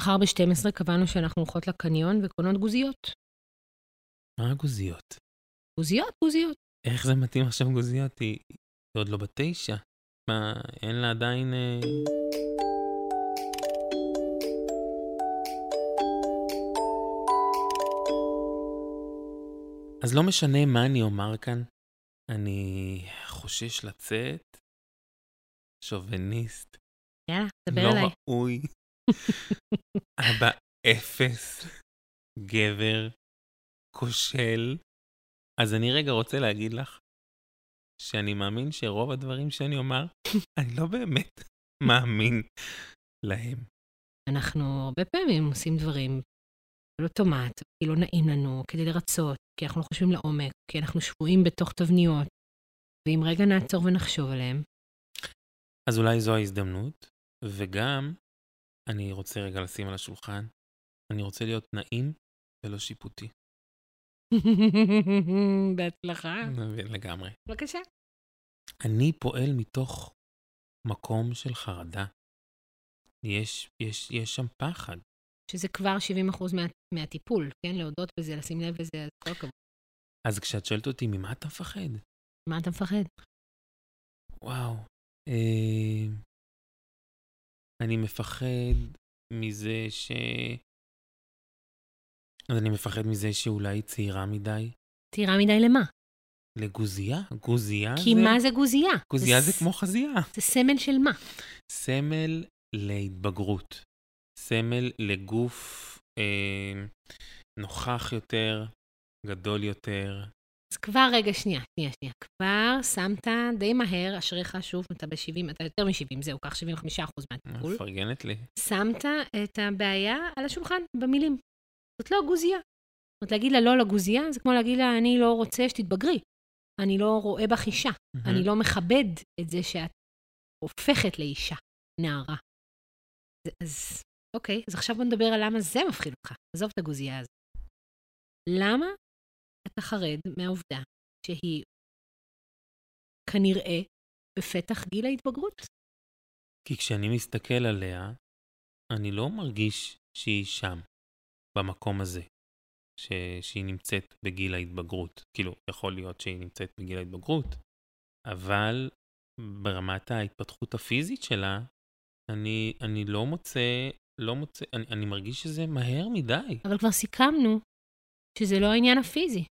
מחר ב-12 קבענו שאנחנו הולכות לקניון וקונות גוזיות. מה הגוזיות? גוזיות, גוזיות. איך זה מתאים עכשיו גוזיות? היא היא עוד לא בתשע. מה, אין לה עדיין... אה, אז לא משנה מה אני אומר כאן, אני חושש לצאת שוביניסט, יאללה, דבר לא אליי. ראוי, אבא אפס, גבר, כושל. אז אני רגע רוצה להגיד לך שאני מאמין שרוב הדברים שאני אומר, אני לא באמת מאמין להם. אנחנו הרבה פעמים עושים דברים על אוטומט, כי לא נעים לנו, כדי לרצות, כי אנחנו לא חושבים לעומק, כי אנחנו שבויים בתוך תבניות. ואם רגע נעצור ונחשוב עליהם, אז אולי זו ההזדמנות, וגם אני רוצה רגע לשים על השולחן, אני רוצה להיות נעים ולא שיפוטי. בהצלחה. לגמרי. בבקשה. אני פועל מתוך מקום של חרדה. יש, יש, יש שם פחד. שזה כבר 70% מה, מהטיפול, כן? להודות בזה, לשים לב לזה, אז כל הכבוד. אז כשאת שואלת אותי, ממה אתה מפחד? מה אתה מפחד? וואו. אה, אני מפחד מזה ש... אז אני מפחד מזה שאולי היא צעירה מדי. צעירה מדי למה? לגוזייה? גוזייה כי זה... מה זה גוזייה? גוזייה זה ס- כמו חזייה. זה סמל של מה? סמל להתבגרות. סמל לגוף אה, נוכח יותר, גדול יותר. אז כבר, רגע, שנייה, שנייה, שנייה. כבר שמת די מהר, אשריך, שוב, אתה ב-70, אתה יותר מ-70, זהו, קח 75% מהטיפול. מפרגנת לי. שמת את הבעיה על השולחן, במילים. זאת לא גוזייה. זאת אומרת, להגיד לה לא לגוזייה, זה כמו להגיד לה, אני לא רוצה שתתבגרי. אני לא רואה בך אישה. אני לא מכבד את זה שאת הופכת לאישה, נערה. אז- אז אוקיי, אז עכשיו בוא נדבר על למה זה מפחיד אותך. עזוב את הגוזייה הזאת. למה אתה חרד מהעובדה שהיא כנראה בפתח גיל ההתבגרות? כי כשאני מסתכל עליה, אני לא מרגיש שהיא שם, במקום הזה, ש... שהיא נמצאת בגיל ההתבגרות. כאילו, יכול להיות שהיא נמצאת בגיל ההתבגרות, אבל ברמת ההתפתחות הפיזית שלה, אני, אני לא מוצא, לא מוצא, אני, אני מרגיש שזה מהר מדי. אבל כבר סיכמנו שזה לא העניין הפיזי.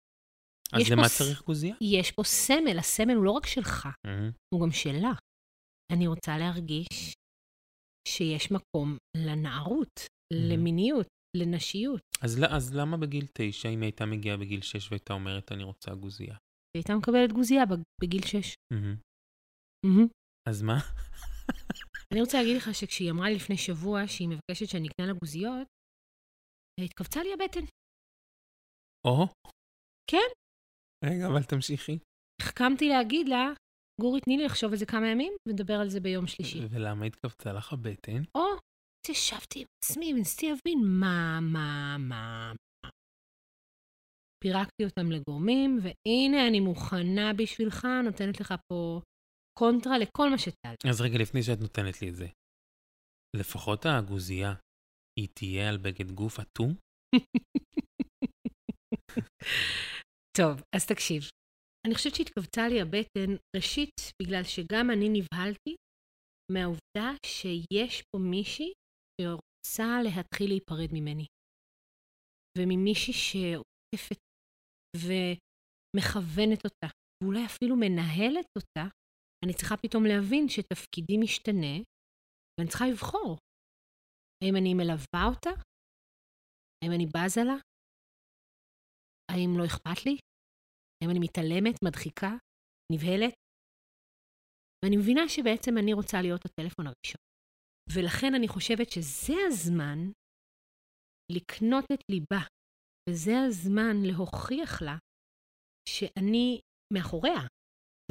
אז למה צריך גוזייה? יש פה סמל, הסמל הוא לא רק שלך, מהמם. הוא גם שלה. אני רוצה להרגיש שיש מקום לנערות, למיניות, לנשיות. אז, אז למה בגיל תשע, אם היא הייתה מגיעה בגיל שש והייתה אומרת, אני רוצה גוזייה? היא הייתה מקבלת גוזייה בג- בגיל 6. מהמם. אז מה? אני רוצה להגיד לך שכשהיא אמרה לי לפני שבוע שהיא מבקשת שאני אקנה לה גוזיות, התכווצה לי הבטן. או? כן. רגע, אבל תמשיכי. החכמתי להגיד לה, גורי, תני לי לחשוב על זה כמה ימים ונדבר על זה ביום שלישי. ולמה התכווצה לך הבטן? או, אז ישבתי עם עצמי וניסיתי להבין מה, מה, מה, מה. פירקתי אותם לגורמים, והנה אני מוכנה בשבילך, נותנת לך פה קונטרה לכל מה שטל. אז רגע, לפני שאת נותנת לי את זה, לפחות הגוזייה, היא תהיה על בגד גוף אטום? טוב, אז תקשיב. אני חושבת שהתכווצה לי הבטן, ראשית, בגלל שגם אני נבהלתי מהעובדה שיש פה מישהי שרוצה להתחיל להיפרד ממני. וממישהי שעוטפת ומכוונת אותה, ואולי אפילו מנהלת אותה, אני צריכה פתאום להבין שתפקידי משתנה, ואני צריכה לבחור. האם אני מלווה אותה? האם אני בזה לה? האם לא אכפת לי? האם אני מתעלמת, מדחיקה, נבהלת? ואני מבינה שבעצם אני רוצה להיות הטלפון הראשון. ולכן אני חושבת שזה הזמן לקנות את ליבה, וזה הזמן להוכיח לה שאני מאחוריה.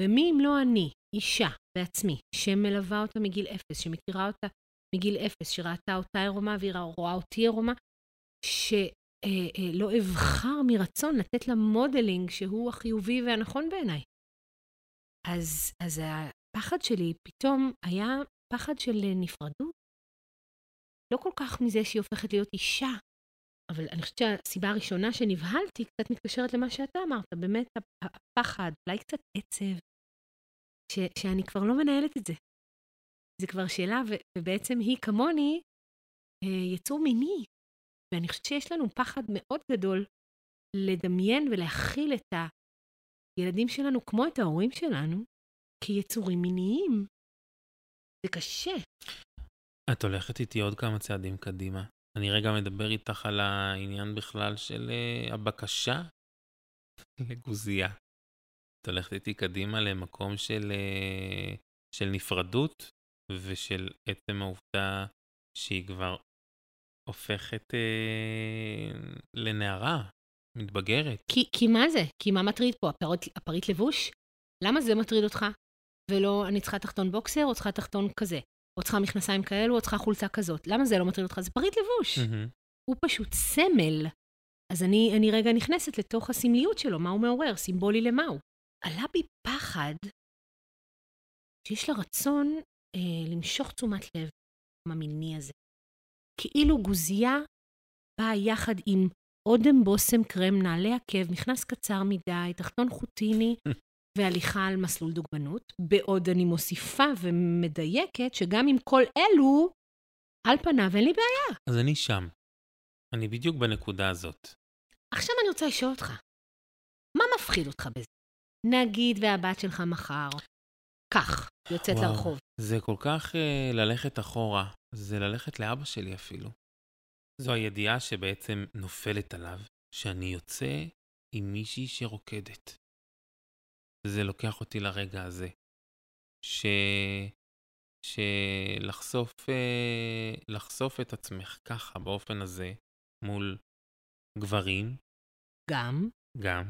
ומי אם לא אני, אישה בעצמי, שמלווה אותה מגיל אפס, שמכירה אותה מגיל אפס, שראתה אותה עירומה והיא רואה אותי עירומה, שלא אבחר מרצון לתת לה modeling שהוא החיובי והנכון בעיניי. אז, אז הפחד שלי פתאום היה פחד של נפרדות, לא כל כך מזה שהיא הופכת להיות אישה, אבל אני חושבת שהסיבה הראשונה שנבהלתי קצת מתקשרת למה שאתה אמרת, באמת הפחד, אולי קצת עצב, ש- שאני כבר לא מנהלת את זה. זה כבר שאלה, ו- ובעצם היא כמוני אה, יצור מיני. ואני חושבת שיש לנו פחד מאוד גדול לדמיין ולהכיל את הילדים שלנו כמו את ההורים שלנו כיצורים מיניים. זה קשה. את הולכת איתי עוד כמה צעדים קדימה. אני רגע מדבר איתך על העניין בכלל של uh, הבקשה לגוזייה. את הולכת איתי קדימה למקום של, uh, של נפרדות ושל עצם העובדה שהיא כבר הופכת uh, לנערה, מתבגרת. כי, כי מה זה? כי מה מטריד פה? הפרית, הפריט לבוש? למה זה מטריד אותך? ולא אני צריכה תחתון בוקסר או צריכה תחתון כזה? או צריכה מכנסיים כאלו, או צריכה חולצה כזאת. למה זה לא מטריד אותך? זה פריט לבוש. Mm-hmm. הוא פשוט סמל. אז אני, אני רגע נכנסת לתוך הסמליות שלו, מה הוא מעורר, סימבולי למה הוא. עלה בי פחד שיש לה רצון אה, למשוך תשומת לב המיני הזה. כאילו גוזייה באה יחד עם אודם בושם קרם, נעלי עקב, מכנס קצר מדי, תחתון חוטיני, והליכה על מסלול דוגמנות, בעוד אני מוסיפה ומדייקת שגם עם כל אלו, על פניו אין לי בעיה. אז אני שם. אני בדיוק בנקודה הזאת. עכשיו אני רוצה לשאול אותך, מה מפחיד אותך בזה? נגיד והבת שלך מחר, כך, יוצאת וואו, לרחוב. זה כל כך uh, ללכת אחורה, זה ללכת לאבא שלי אפילו. זו הידיעה שבעצם נופלת עליו, שאני יוצא עם מישהי שרוקדת. זה לוקח אותי לרגע הזה. ש... שלחשוף uh, לחשוף את עצמך ככה, באופן הזה, מול גברים, גם, גם,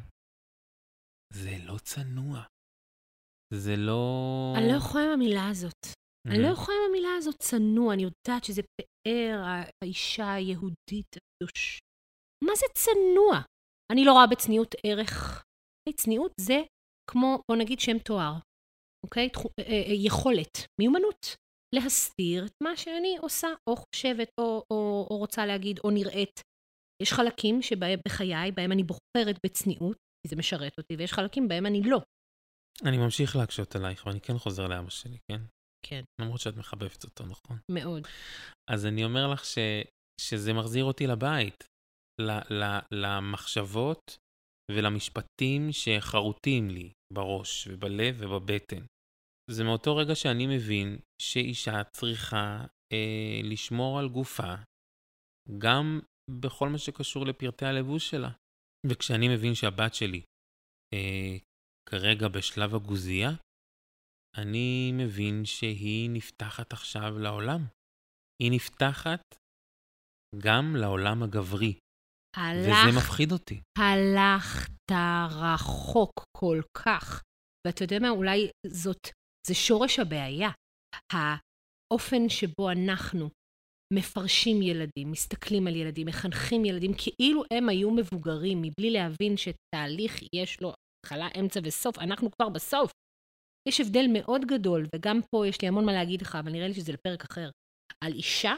זה לא צנוע. זה לא... אני לא יכולה עם המילה הזאת. אני לא יכולה עם המילה הזאת צנוע, אני יודעת שזה פאר האישה היהודית הקדוש. מה זה צנוע? אני לא רואה בצניעות ערך. צניעות זה כמו, בוא נגיד שם תואר, אוקיי? תחו, אה, אה, יכולת, מיומנות, להסתיר את מה שאני עושה, או חושבת, או, או, או רוצה להגיד, או נראית. יש חלקים שבהם, בחיי, בהם אני בוחרת בצניעות, כי זה משרת אותי, ויש חלקים בהם אני לא. אני ממשיך להקשות עלייך, ואני כן חוזר לאבא שלי, כן? כן. למרות שאת מחבבת אותו, נכון? מאוד. אז אני אומר לך ש, שזה מחזיר אותי לבית, ל, ל, למחשבות ולמשפטים שחרוטים לי בראש ובלב ובבטן. זה מאותו רגע שאני מבין שאישה צריכה אה, לשמור על גופה, גם בכל מה שקשור לפרטי הלבוש שלה. וכשאני מבין שהבת שלי אה, כרגע בשלב הגוזייה, אני מבין שהיא נפתחת עכשיו לעולם. היא נפתחת גם לעולם הגברי. הלך, וזה מפחיד אותי. הלכת רחוק כל כך. ואתה יודע מה, אולי זאת, זה שורש הבעיה. האופן שבו אנחנו מפרשים ילדים, מסתכלים על ילדים, מחנכים ילדים כאילו הם היו מבוגרים, מבלי להבין שתהליך יש לו התחלה, אמצע וסוף, אנחנו כבר בסוף. יש הבדל מאוד גדול, וגם פה יש לי המון מה להגיד לך, אבל נראה לי שזה לפרק אחר, על אישה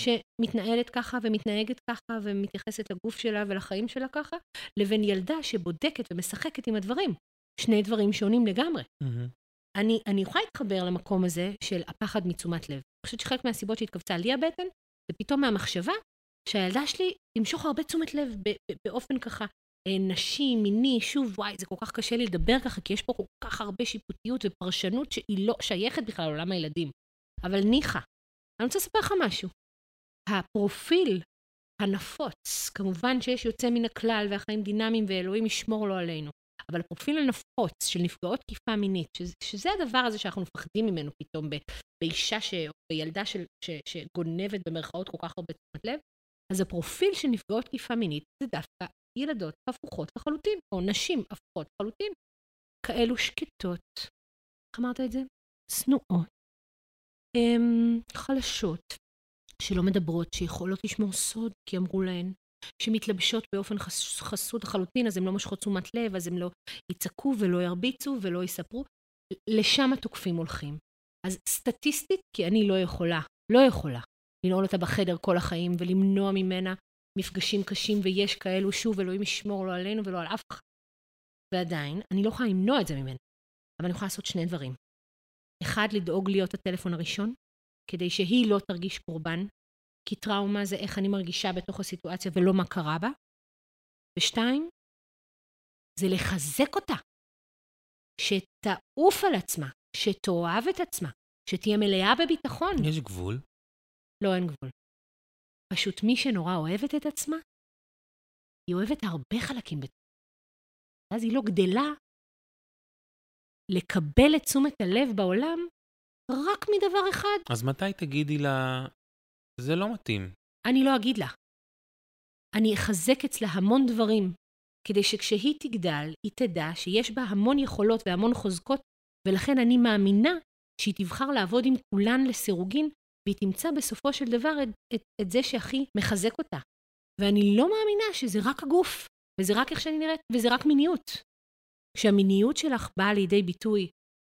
שמתנהלת ככה ומתנהגת ככה ומתייחסת לגוף שלה ולחיים שלה ככה, לבין ילדה שבודקת ומשחקת עם הדברים. שני דברים שונים לגמרי. Mm-hmm. אני, אני יכולה להתחבר למקום הזה של הפחד מתשומת לב. אני חושבת שחלק מהסיבות שהתכווצה לי הבטן, זה פתאום מהמחשבה שהילדה שלי תמשוך הרבה תשומת לב באופן ככה נשי, מיני, שוב, וואי, זה כל כך קשה לי לדבר ככה, כי יש פה כל כך הרבה שיפוטיות ופרשנות שהיא לא שייכת בכלל לעולם הילדים. אבל ניחא, אני רוצה לספר לך משהו. הפרופיל הנפוץ, כמובן שיש יוצא מן הכלל והחיים דינמיים ואלוהים ישמור לו עלינו, אבל הפרופיל הנפוץ של נפגעות תקיפה מינית, שזה, שזה הדבר הזה שאנחנו מפחדים ממנו פתאום ב, באישה ש, או בילדה של, ש, שגונבת במרכאות כל כך הרבה תשומת לב, אז הפרופיל של נפגעות תקיפה מינית זה דווקא ילדות הפוכות לחלוטין, או נשים הפוכות לחלוטין, כאלו שקטות, איך אמרת את זה? צנועות, אמ, חלשות, שלא מדברות, שיכולות לשמור סוד כי אמרו להן, שמתלבשות באופן חס, חסות לחלוטין, אז הן לא מושכות תשומת לב, אז הן לא יצעקו ולא ירביצו ולא יספרו. לשם התוקפים הולכים. אז סטטיסטית, כי אני לא יכולה, לא יכולה לנעול אותה בחדר כל החיים ולמנוע ממנה מפגשים קשים, ויש כאלו, שוב, אלוהים ישמור לא עלינו ולא על אף אחד. ועדיין, אני לא יכולה למנוע את זה ממנה, אבל אני יכולה לעשות שני דברים. אחד, לדאוג להיות הטלפון הראשון, כדי שהיא לא תרגיש קורבן, כי טראומה זה איך אני מרגישה בתוך הסיטואציה ולא מה קרה בה. ושתיים, זה לחזק אותה, שתעוף על עצמה, שתאהב את עצמה, שתהיה מלאה בביטחון. יש גבול? לא, אין גבול. פשוט מי שנורא אוהבת את עצמה, היא אוהבת הרבה חלקים בתוכה. ואז היא לא גדלה לקבל את תשומת הלב בעולם רק מדבר אחד. אז מתי תגידי לה, זה לא מתאים? אני לא אגיד לה. אני אחזק אצלה המון דברים, כדי שכשהיא תגדל, היא תדע שיש בה המון יכולות והמון חוזקות, ולכן אני מאמינה שהיא תבחר לעבוד עם כולן לסירוגין, והיא תמצא בסופו של דבר את, את, את זה שהכי מחזק אותה. ואני לא מאמינה שזה רק הגוף, וזה רק איך שאני נראית, וזה רק מיניות. כשהמיניות שלך באה לידי ביטוי,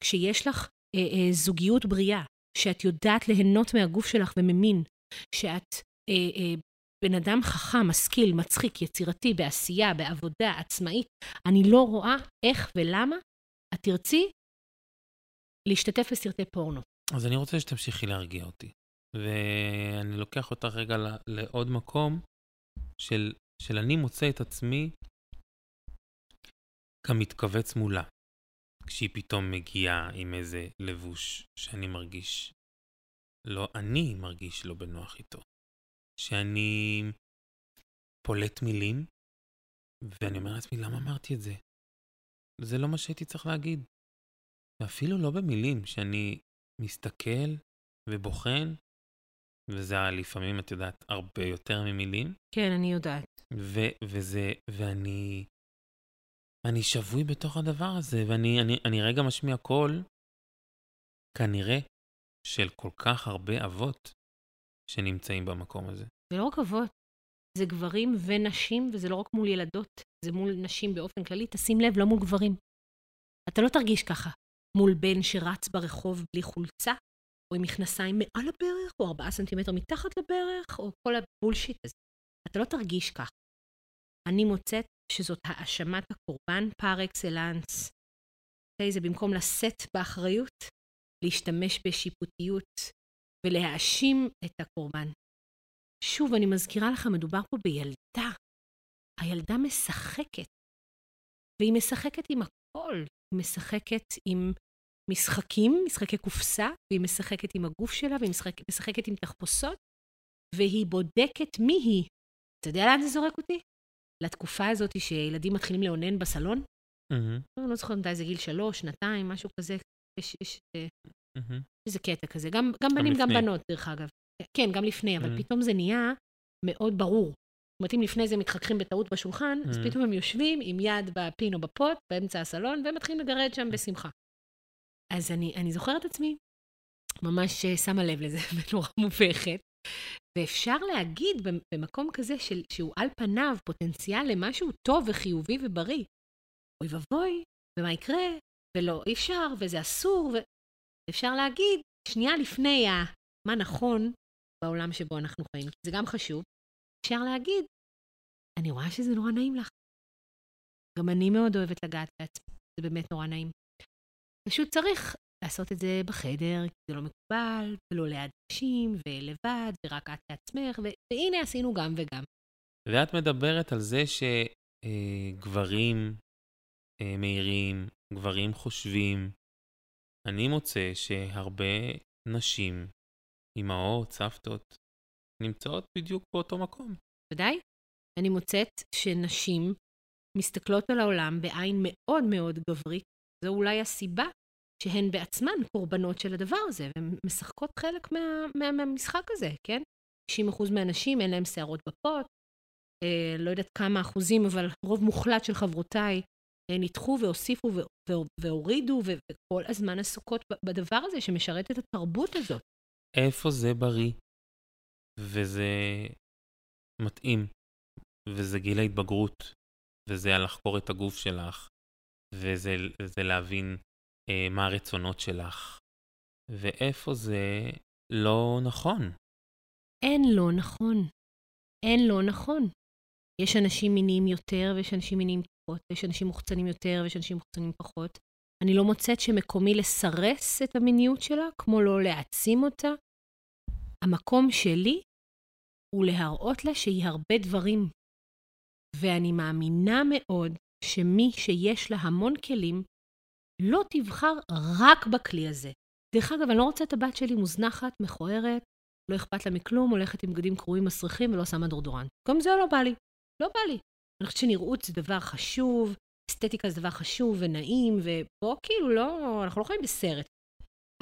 כשיש לך אה, אה, זוגיות בריאה, שאת יודעת ליהנות מהגוף שלך וממין, שאת אה, אה, בן אדם חכם, משכיל, מצחיק, יצירתי, בעשייה, בעבודה, עצמאית, אני לא רואה איך ולמה את תרצי להשתתף בסרטי פורנו. אז אני רוצה שתמשיכי להרגיע אותי. ואני לוקח אותך רגע לעוד מקום של, של אני מוצא את עצמי כמתכווץ מולה. כשהיא פתאום מגיעה עם איזה לבוש שאני מרגיש, לא אני מרגיש לא בנוח איתו. שאני פולט מילים, ואני אומר לעצמי, למה אמרתי את זה? זה לא מה שהייתי צריך להגיד. ואפילו לא במילים, שאני מסתכל ובוחן, וזה לפעמים, את יודעת, הרבה יותר ממילים. כן, אני יודעת. ו- וזה, ואני, אני שבוי בתוך הדבר הזה, ואני אני, אני רגע משמיע קול, כנראה, של כל כך הרבה אבות שנמצאים במקום הזה. זה לא רק אבות, זה גברים ונשים, וזה לא רק מול ילדות, זה מול נשים באופן כללי. תשים לב, לא מול גברים. אתה לא תרגיש ככה מול בן שרץ ברחוב בלי חולצה, או עם מכנסיים מעל הברך, או ארבעה סנטימטר מתחת לברך, או כל הבולשיט הזה. אתה לא תרגיש כך. אני מוצאת שזאת האשמת הקורבן פר אקסלנס. Okay, זה במקום לשאת באחריות, להשתמש בשיפוטיות ולהאשים את הקורבן. שוב, אני מזכירה לך, מדובר פה בילדה. הילדה משחקת, והיא משחקת עם הכל. היא משחקת עם משחקים, משחקי קופסה, והיא משחקת עם הגוף שלה, והיא משחק, משחקת עם תחפושות, והיא בודקת מי היא. אתה יודע לאן זה זורק אותי? לתקופה הזאת שילדים מתחילים לאונן בסלון. Mm-hmm. אני לא זוכרת מתי זה גיל שלוש, שנתיים, משהו כזה. יש, יש mm-hmm. איזה קטע כזה. גם, גם בנים, גם בנות, דרך אגב. כן, גם לפני, אבל mm-hmm. פתאום זה נהיה מאוד ברור. זאת אומרת, אם לפני זה מתחככים בטעות בשולחן, mm-hmm. אז פתאום הם יושבים עם יד בפין או בפוט, באמצע הסלון, והם מתחילים לגרד שם בשמחה. אז אני, אני זוכרת עצמי, ממש אה, שמה לב לזה, ונורא מובכת. ואפשר להגיד במקום כזה של, שהוא על פניו פוטנציאל למשהו טוב וחיובי ובריא. אוי ואבוי, ומה יקרה, ולא, אי אפשר, וזה אסור, ואפשר להגיד, שנייה לפני ה... מה נכון בעולם שבו אנחנו חיים. זה גם חשוב. אפשר להגיד, אני רואה שזה נורא נעים לך. גם אני מאוד אוהבת לגעת בעצמי, זה באמת נורא נעים. פשוט צריך לעשות את זה בחדר, כי זה לא מקובל, ולא ליד נשים, ולבד, ורק את לעצמך, והנה עשינו גם וגם. ואת מדברת על זה שגברים אה, אה, מהירים, גברים חושבים. אני מוצא שהרבה נשים אמהות, סבתות, נמצאות בדיוק באותו מקום. ודאי. אני מוצאת שנשים מסתכלות על העולם בעין מאוד מאוד גברית. זו אולי הסיבה שהן בעצמן קורבנות של הדבר הזה, והן משחקות חלק מה, מה, מהמשחק הזה, כן? 90% מהנשים אין להן שערות בפות, אה, לא יודעת כמה אחוזים, אבל רוב מוחלט של חברותיי אה, ניתחו והוסיפו והורידו, וכל הזמן עסוקות בדבר הזה שמשרת את התרבות הזאת. איפה זה בריא, וזה מתאים, וזה גיל ההתבגרות, וזה לחקור את הגוף שלך, וזה להבין אה, מה הרצונות שלך, ואיפה זה לא נכון. אין לא נכון. אין לא נכון. יש אנשים מיניים יותר ויש אנשים מיניים פחות, ויש אנשים מוחצנים יותר ויש אנשים מוחצנים פחות. אני לא מוצאת שמקומי לסרס את המיניות שלה, כמו לא להעצים אותה. המקום שלי הוא להראות לה שהיא הרבה דברים. ואני מאמינה מאוד שמי שיש לה המון כלים, לא תבחר רק בכלי הזה. דרך אגב, אני לא רוצה את הבת שלי מוזנחת, מכוערת, לא אכפת לה מכלום, הולכת עם בגדים קרועים מסריחים ולא שמה דורדורנט. גם זה לא בא לי. לא בא לי. אני חושבת שנראות זה דבר חשוב, אסתטיקה זה דבר חשוב ונעים, ופה כאילו לא, אנחנו לא חיים בסרט.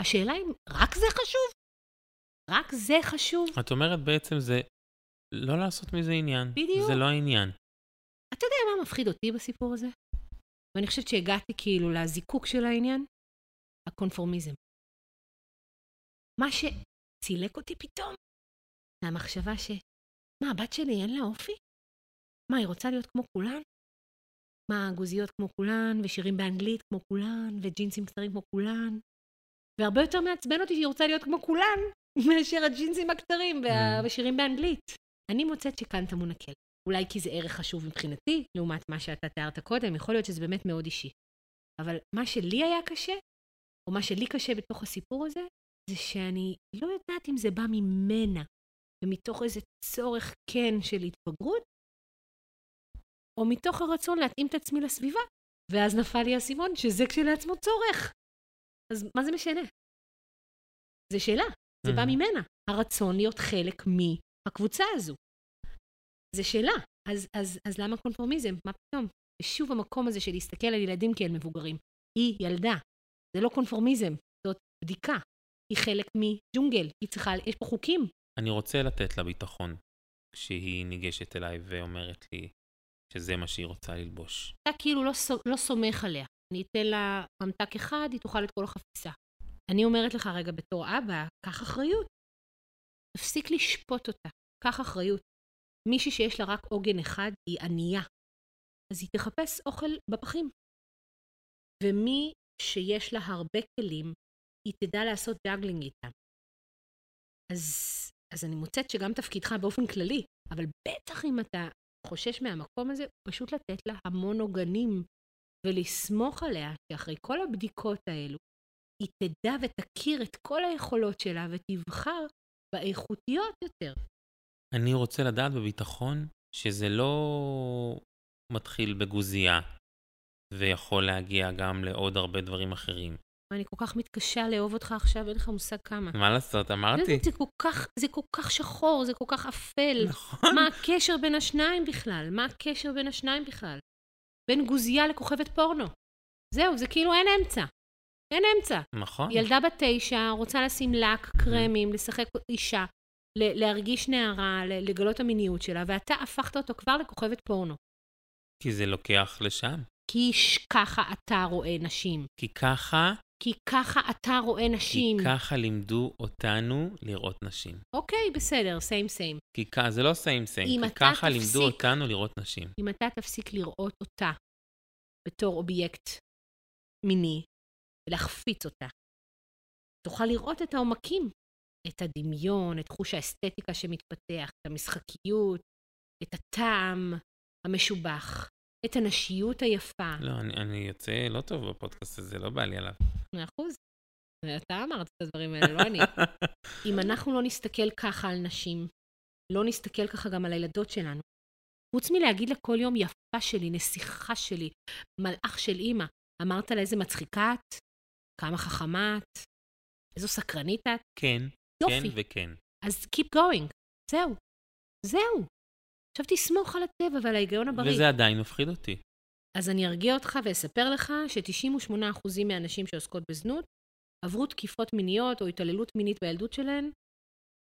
השאלה אם רק זה חשוב? רק זה חשוב? את אומרת בעצם זה לא לעשות מזה עניין. בדיוק. זה לא העניין. אתה יודע מה מפחיד אותי בסיפור הזה? ואני חושבת שהגעתי כאילו לזיקוק של העניין? הקונפורמיזם. מה שצילק אותי פתאום, זה המחשבה ש... מה, הבת שלי אין לה אופי? מה, היא רוצה להיות כמו כולן? מה, גוזיות כמו כולן, ושירים באנגלית כמו כולן, וג'ינסים קצרים כמו כולן? והרבה יותר מעצבן אותי שהיא רוצה להיות כמו כולן, מאשר הג'ינסים הקצרים Mm. ושירים באנגלית. אני מוצאת שכאן טמון הקל. אולי כי זה ערך חשוב מבחינתי, לעומת מה שאתה תיארת קודם, יכול להיות שזה באמת מאוד אישי. אבל מה שלי היה קשה, או מה שלי קשה בתוך הסיפור הזה, זה שאני לא יודעת אם זה בא ממנה, ומתוך איזה צורך כן של התבגרות, או מתוך הרצון להתאים את עצמי לסביבה. ואז נפל לי האסימון שזה כשלעצמו צורך. אז מה זה משנה? זו שאלה, זה בא. ממנה, הרצון להיות חלק מהקבוצה הזו. זו שאלה. אז, אז, אז למה קונפורמיזם? מה פתאום? ושוב המקום הזה של להסתכל על ילדים כאל מבוגרים. היא ילדה, זה לא קונפורמיזם, זאת בדיקה. היא חלק מג'ונגל, היא צריכה, יש פה חוקים. אני רוצה לתת לה ביטחון כשהיא ניגשת אליי ואומרת לי שזה מה שהיא רוצה ללבוש. אתה כאילו לא, לא סומך עליה. אני אתן לה ממתק אחד, היא תאכל את כל החפיסה. אני אומרת לך רגע בתור אבא, קח אחריות. תפסיק לשפוט אותה, קח אחריות. מישהי שיש לה רק עוגן אחד היא ענייה. אז היא תחפש אוכל בפחים. ומי שיש לה הרבה כלים, היא תדע לעשות juggling איתם. אז, אז אני מוצאת שגם תפקידך באופן כללי, אבל בטח אם אתה חושש מהמקום הזה, פשוט לתת לה המון עוגנים ולסמוך עליה שאחרי כל הבדיקות האלו, היא תדע ותכיר את כל היכולות שלה ותבחר באיכותיות יותר. אני רוצה לדעת בביטחון שזה לא מתחיל בגוזייה ויכול להגיע גם לעוד הרבה דברים אחרים. אני כל כך מתקשה לאהוב אותך עכשיו, אין לך מושג כמה. מה לעשות, אמרתי. זה, כל כך, זה כל כך שחור, זה כל כך אפל. נכון. מה הקשר בין השניים בכלל? מה הקשר בין השניים בכלל? בין גוזייה לכוכבת פורנו. זהו, זה כאילו אין אמצע. אין אמצע. נכון. ילדה בת תשע רוצה לשים לק, קרמים, לשחק אישה, להרגיש נערה, לגלות את המיניות שלה, ואתה הפכת אותו כבר לכוכבת פורנו. כי זה לוקח לשם. כי ככה אתה רואה נשים. כי ככה, כי ככה אתה רואה כי נשים. ככה לימדו אותנו לראות נשים. אוקיי, בסדר, סיים סיים. כי כ- זה לא סיים סיים, אם כי אתה ככה לימדו תפסיק- אותנו לראות נשים. אם אתה תפסיק לראות אותה בתור אובייקט מיני, ולהחפיץ אותה, תוכל לראות את העומקים, את הדמיון, את חוש האסתטיקה שמתפתח, את המשחקיות, את הטעם המשובח, את הנשיות היפה. לא, אני, אני יוצא לא טוב בפודקאסט הזה, לא בא לי עליו. מאה אחוז. אתה אמרת את הדברים האלה, לא אני. אם אנחנו לא נסתכל ככה על נשים, לא נסתכל ככה גם על הילדות שלנו, חוץ מלהגיד לה כל יום יפה שלי, נסיכה שלי, מלאך של אימא, אמרת לה איזה מצחיקה את, כמה חכמה את, איזו סקרנית את, כן, יופי. כן וכן. אז keep going, זהו, זהו. עכשיו תסמוך על הטבע ועל ההיגיון הבריא. וזה עדיין מפחיד אותי. אז אני ארגיע אותך ואספר לך ש-98% מהנשים שעוסקות בזנות עברו תקיפות מיניות או התעללות מינית בילדות שלהן,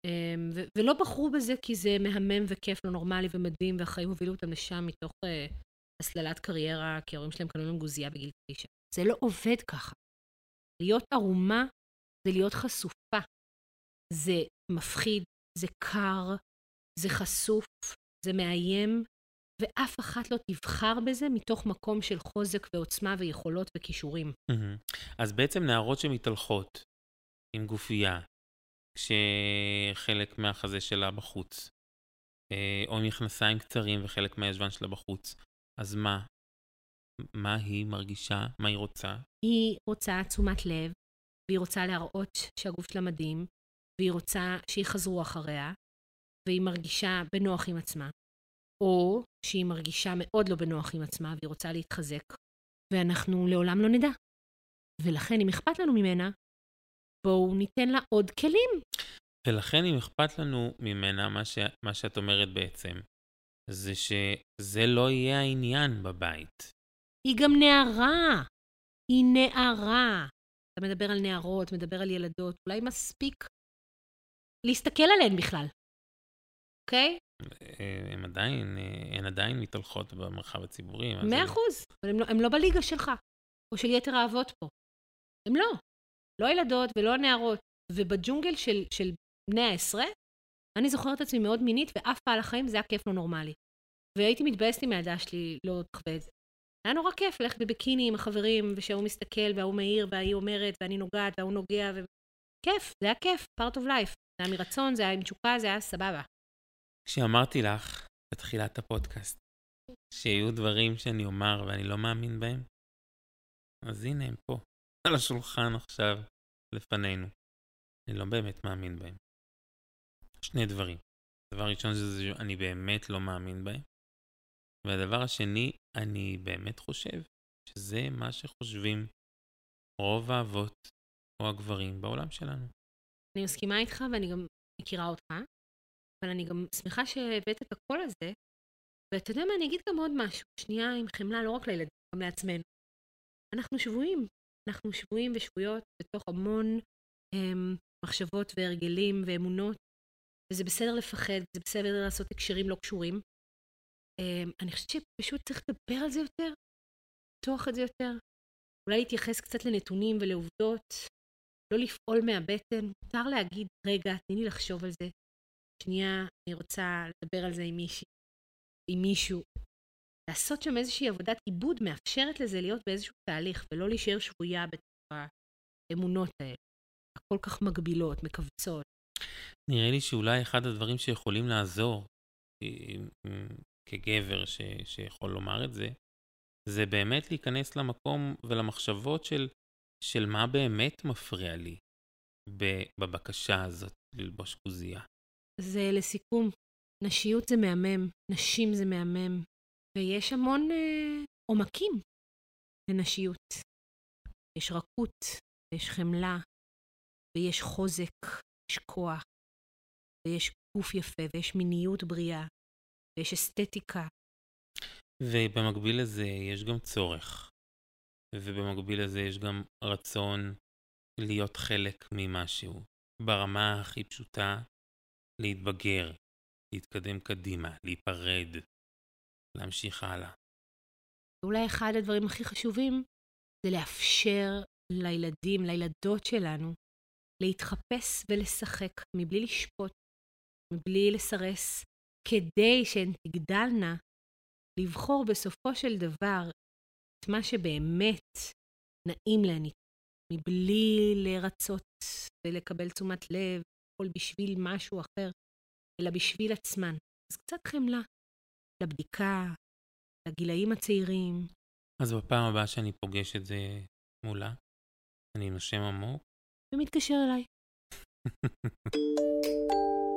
אמ, ו- ולא בחרו בזה כי זה מהמם וכיף, לא נורמלי ומדהים, והחיים הובילו אותם לשם מתוך uh, הסללת קריירה, כי ההורים שלהם קנו להם גוזייה בגיל תשע. זה לא עובד ככה. להיות ערומה זה להיות חשופה. זה מפחיד, זה קר, זה חשוף, זה מאיים, ואף אחת לא תבחר בזה מתוך מקום של חוזק ועוצמה ויכולות וכישורים. מהמם. אז בעצם נערות שמתהלכות עם גופייה, כשחלק מהחזה שלה בחוץ, אה, או מכנסיים קצרים וחלק מהישבן שלה בחוץ, אז מה? מה היא מרגישה? מה היא רוצה? היא רוצה תשומת לב, והיא רוצה להראות שהגוף שלה מדהים, והיא רוצה שיחזרו אחריה, והיא מרגישה בנוח עם עצמה. או שהיא מרגישה מאוד לא בנוח עם עצמה והיא רוצה להתחזק, ואנחנו לעולם לא נדע. ולכן, אם אכפת לנו ממנה, בואו ניתן לה עוד כלים. ולכן, אם אכפת לנו ממנה, מה, ש... מה שאת אומרת בעצם, זה שזה לא יהיה העניין בבית. היא גם נערה. היא נערה. אתה מדבר על נערות, מדבר על ילדות, אולי מספיק להסתכל עליהן בכלל, אוקיי? אה, הן עדיין, אה, הן עדיין מתהלכות במרחב הציבורי. מאה אחוז, אבל הן לא, לא בליגה שלך, או של יתר האבות פה. הן לא. לא הילדות ולא הנערות. ובג'ונגל של, של בני העשרה, אני זוכרת את עצמי מאוד מינית, ואף פעם החיים זה היה כיף לא נורמלי. והייתי מתבאסת עם הילדה שלי לא תחווה את זה. היה נורא כיף ללכת בביקיני עם החברים, ושהוא מסתכל, וההוא מעיר, וההיא אומרת, ואני נוגעת, וההוא נוגע, ו... כיף, זה היה כיף, part of life. זה היה מרצון, זה היה עם תשוקה, זה היה סבבה. כשאמרתי לך בתחילת הפודקאסט שיהיו דברים שאני אומר ואני לא מאמין בהם, אז הנה הם פה, על השולחן עכשיו, לפנינו. אני לא באמת מאמין בהם. שני דברים. דבר ראשון זה שאני באמת לא מאמין בהם, והדבר השני, אני באמת חושב שזה מה שחושבים רוב האבות או הגברים בעולם שלנו. אני מסכימה איתך ואני גם מכירה אותך, אבל אני גם שמחה שהבאת את הקול הזה, ואתה יודע מה, אני אגיד גם עוד משהו, שנייה עם חמלה לא רק לילדים, גם לעצמנו. אנחנו שבויים, אנחנו שבויים ושבויות בתוך המון הם, מחשבות והרגלים ואמונות, וזה בסדר לפחד, זה בסדר לעשות הקשרים לא קשורים. הם, אני חושבת שפשוט צריך לדבר על זה יותר, לפתוח את זה יותר, אולי להתייחס קצת לנתונים ולעובדות, לא לפעול מהבטן, מותר להגיד, רגע, תני לי לחשוב על זה. שנייה, אני רוצה לדבר על זה עם מישהי, עם מישהו. לעשות שם איזושהי עבודת עיבוד מאפשרת לזה להיות באיזשהו תהליך, ולא להישאר שבויה בתוך האמונות האלה, הכל כך מגבילות, מכווצות. נראה לי שאולי אחד הדברים שיכולים לעזור כגבר ש, שיכול לומר את זה, זה באמת להיכנס למקום ולמחשבות של, של מה באמת מפריע לי בבקשה הזאת ללבוש כוזייה. זה לסיכום, נשיות זה מהמם, נשים זה מהמם, ויש המון אה, עומקים לנשיות. יש רכות, ויש חמלה, ויש חוזק, יש כוח, ויש גוף יפה, ויש מיניות בריאה, ויש אסתטיקה. ובמקביל לזה יש גם צורך, ובמקביל לזה יש גם רצון להיות חלק ממשהו. ברמה הכי פשוטה, להתבגר, להתקדם קדימה, להיפרד, להמשיך הלאה. אולי אחד הדברים הכי חשובים זה לאפשר לילדים, לילדות שלנו, להתחפש ולשחק מבלי לשפוט, מבלי לסרס, כדי שהן תגדלנה לבחור בסופו של דבר את מה שבאמת נעים להן, מבלי לרצות ולקבל תשומת לב, הכל בשביל משהו אחר, אלא בשביל עצמן. אז קצת חמלה לבדיקה, לגילאים הצעירים. אז בפעם הבאה שאני פוגש את זה מולה, אני נושם עמוק. ומתקשר אליי.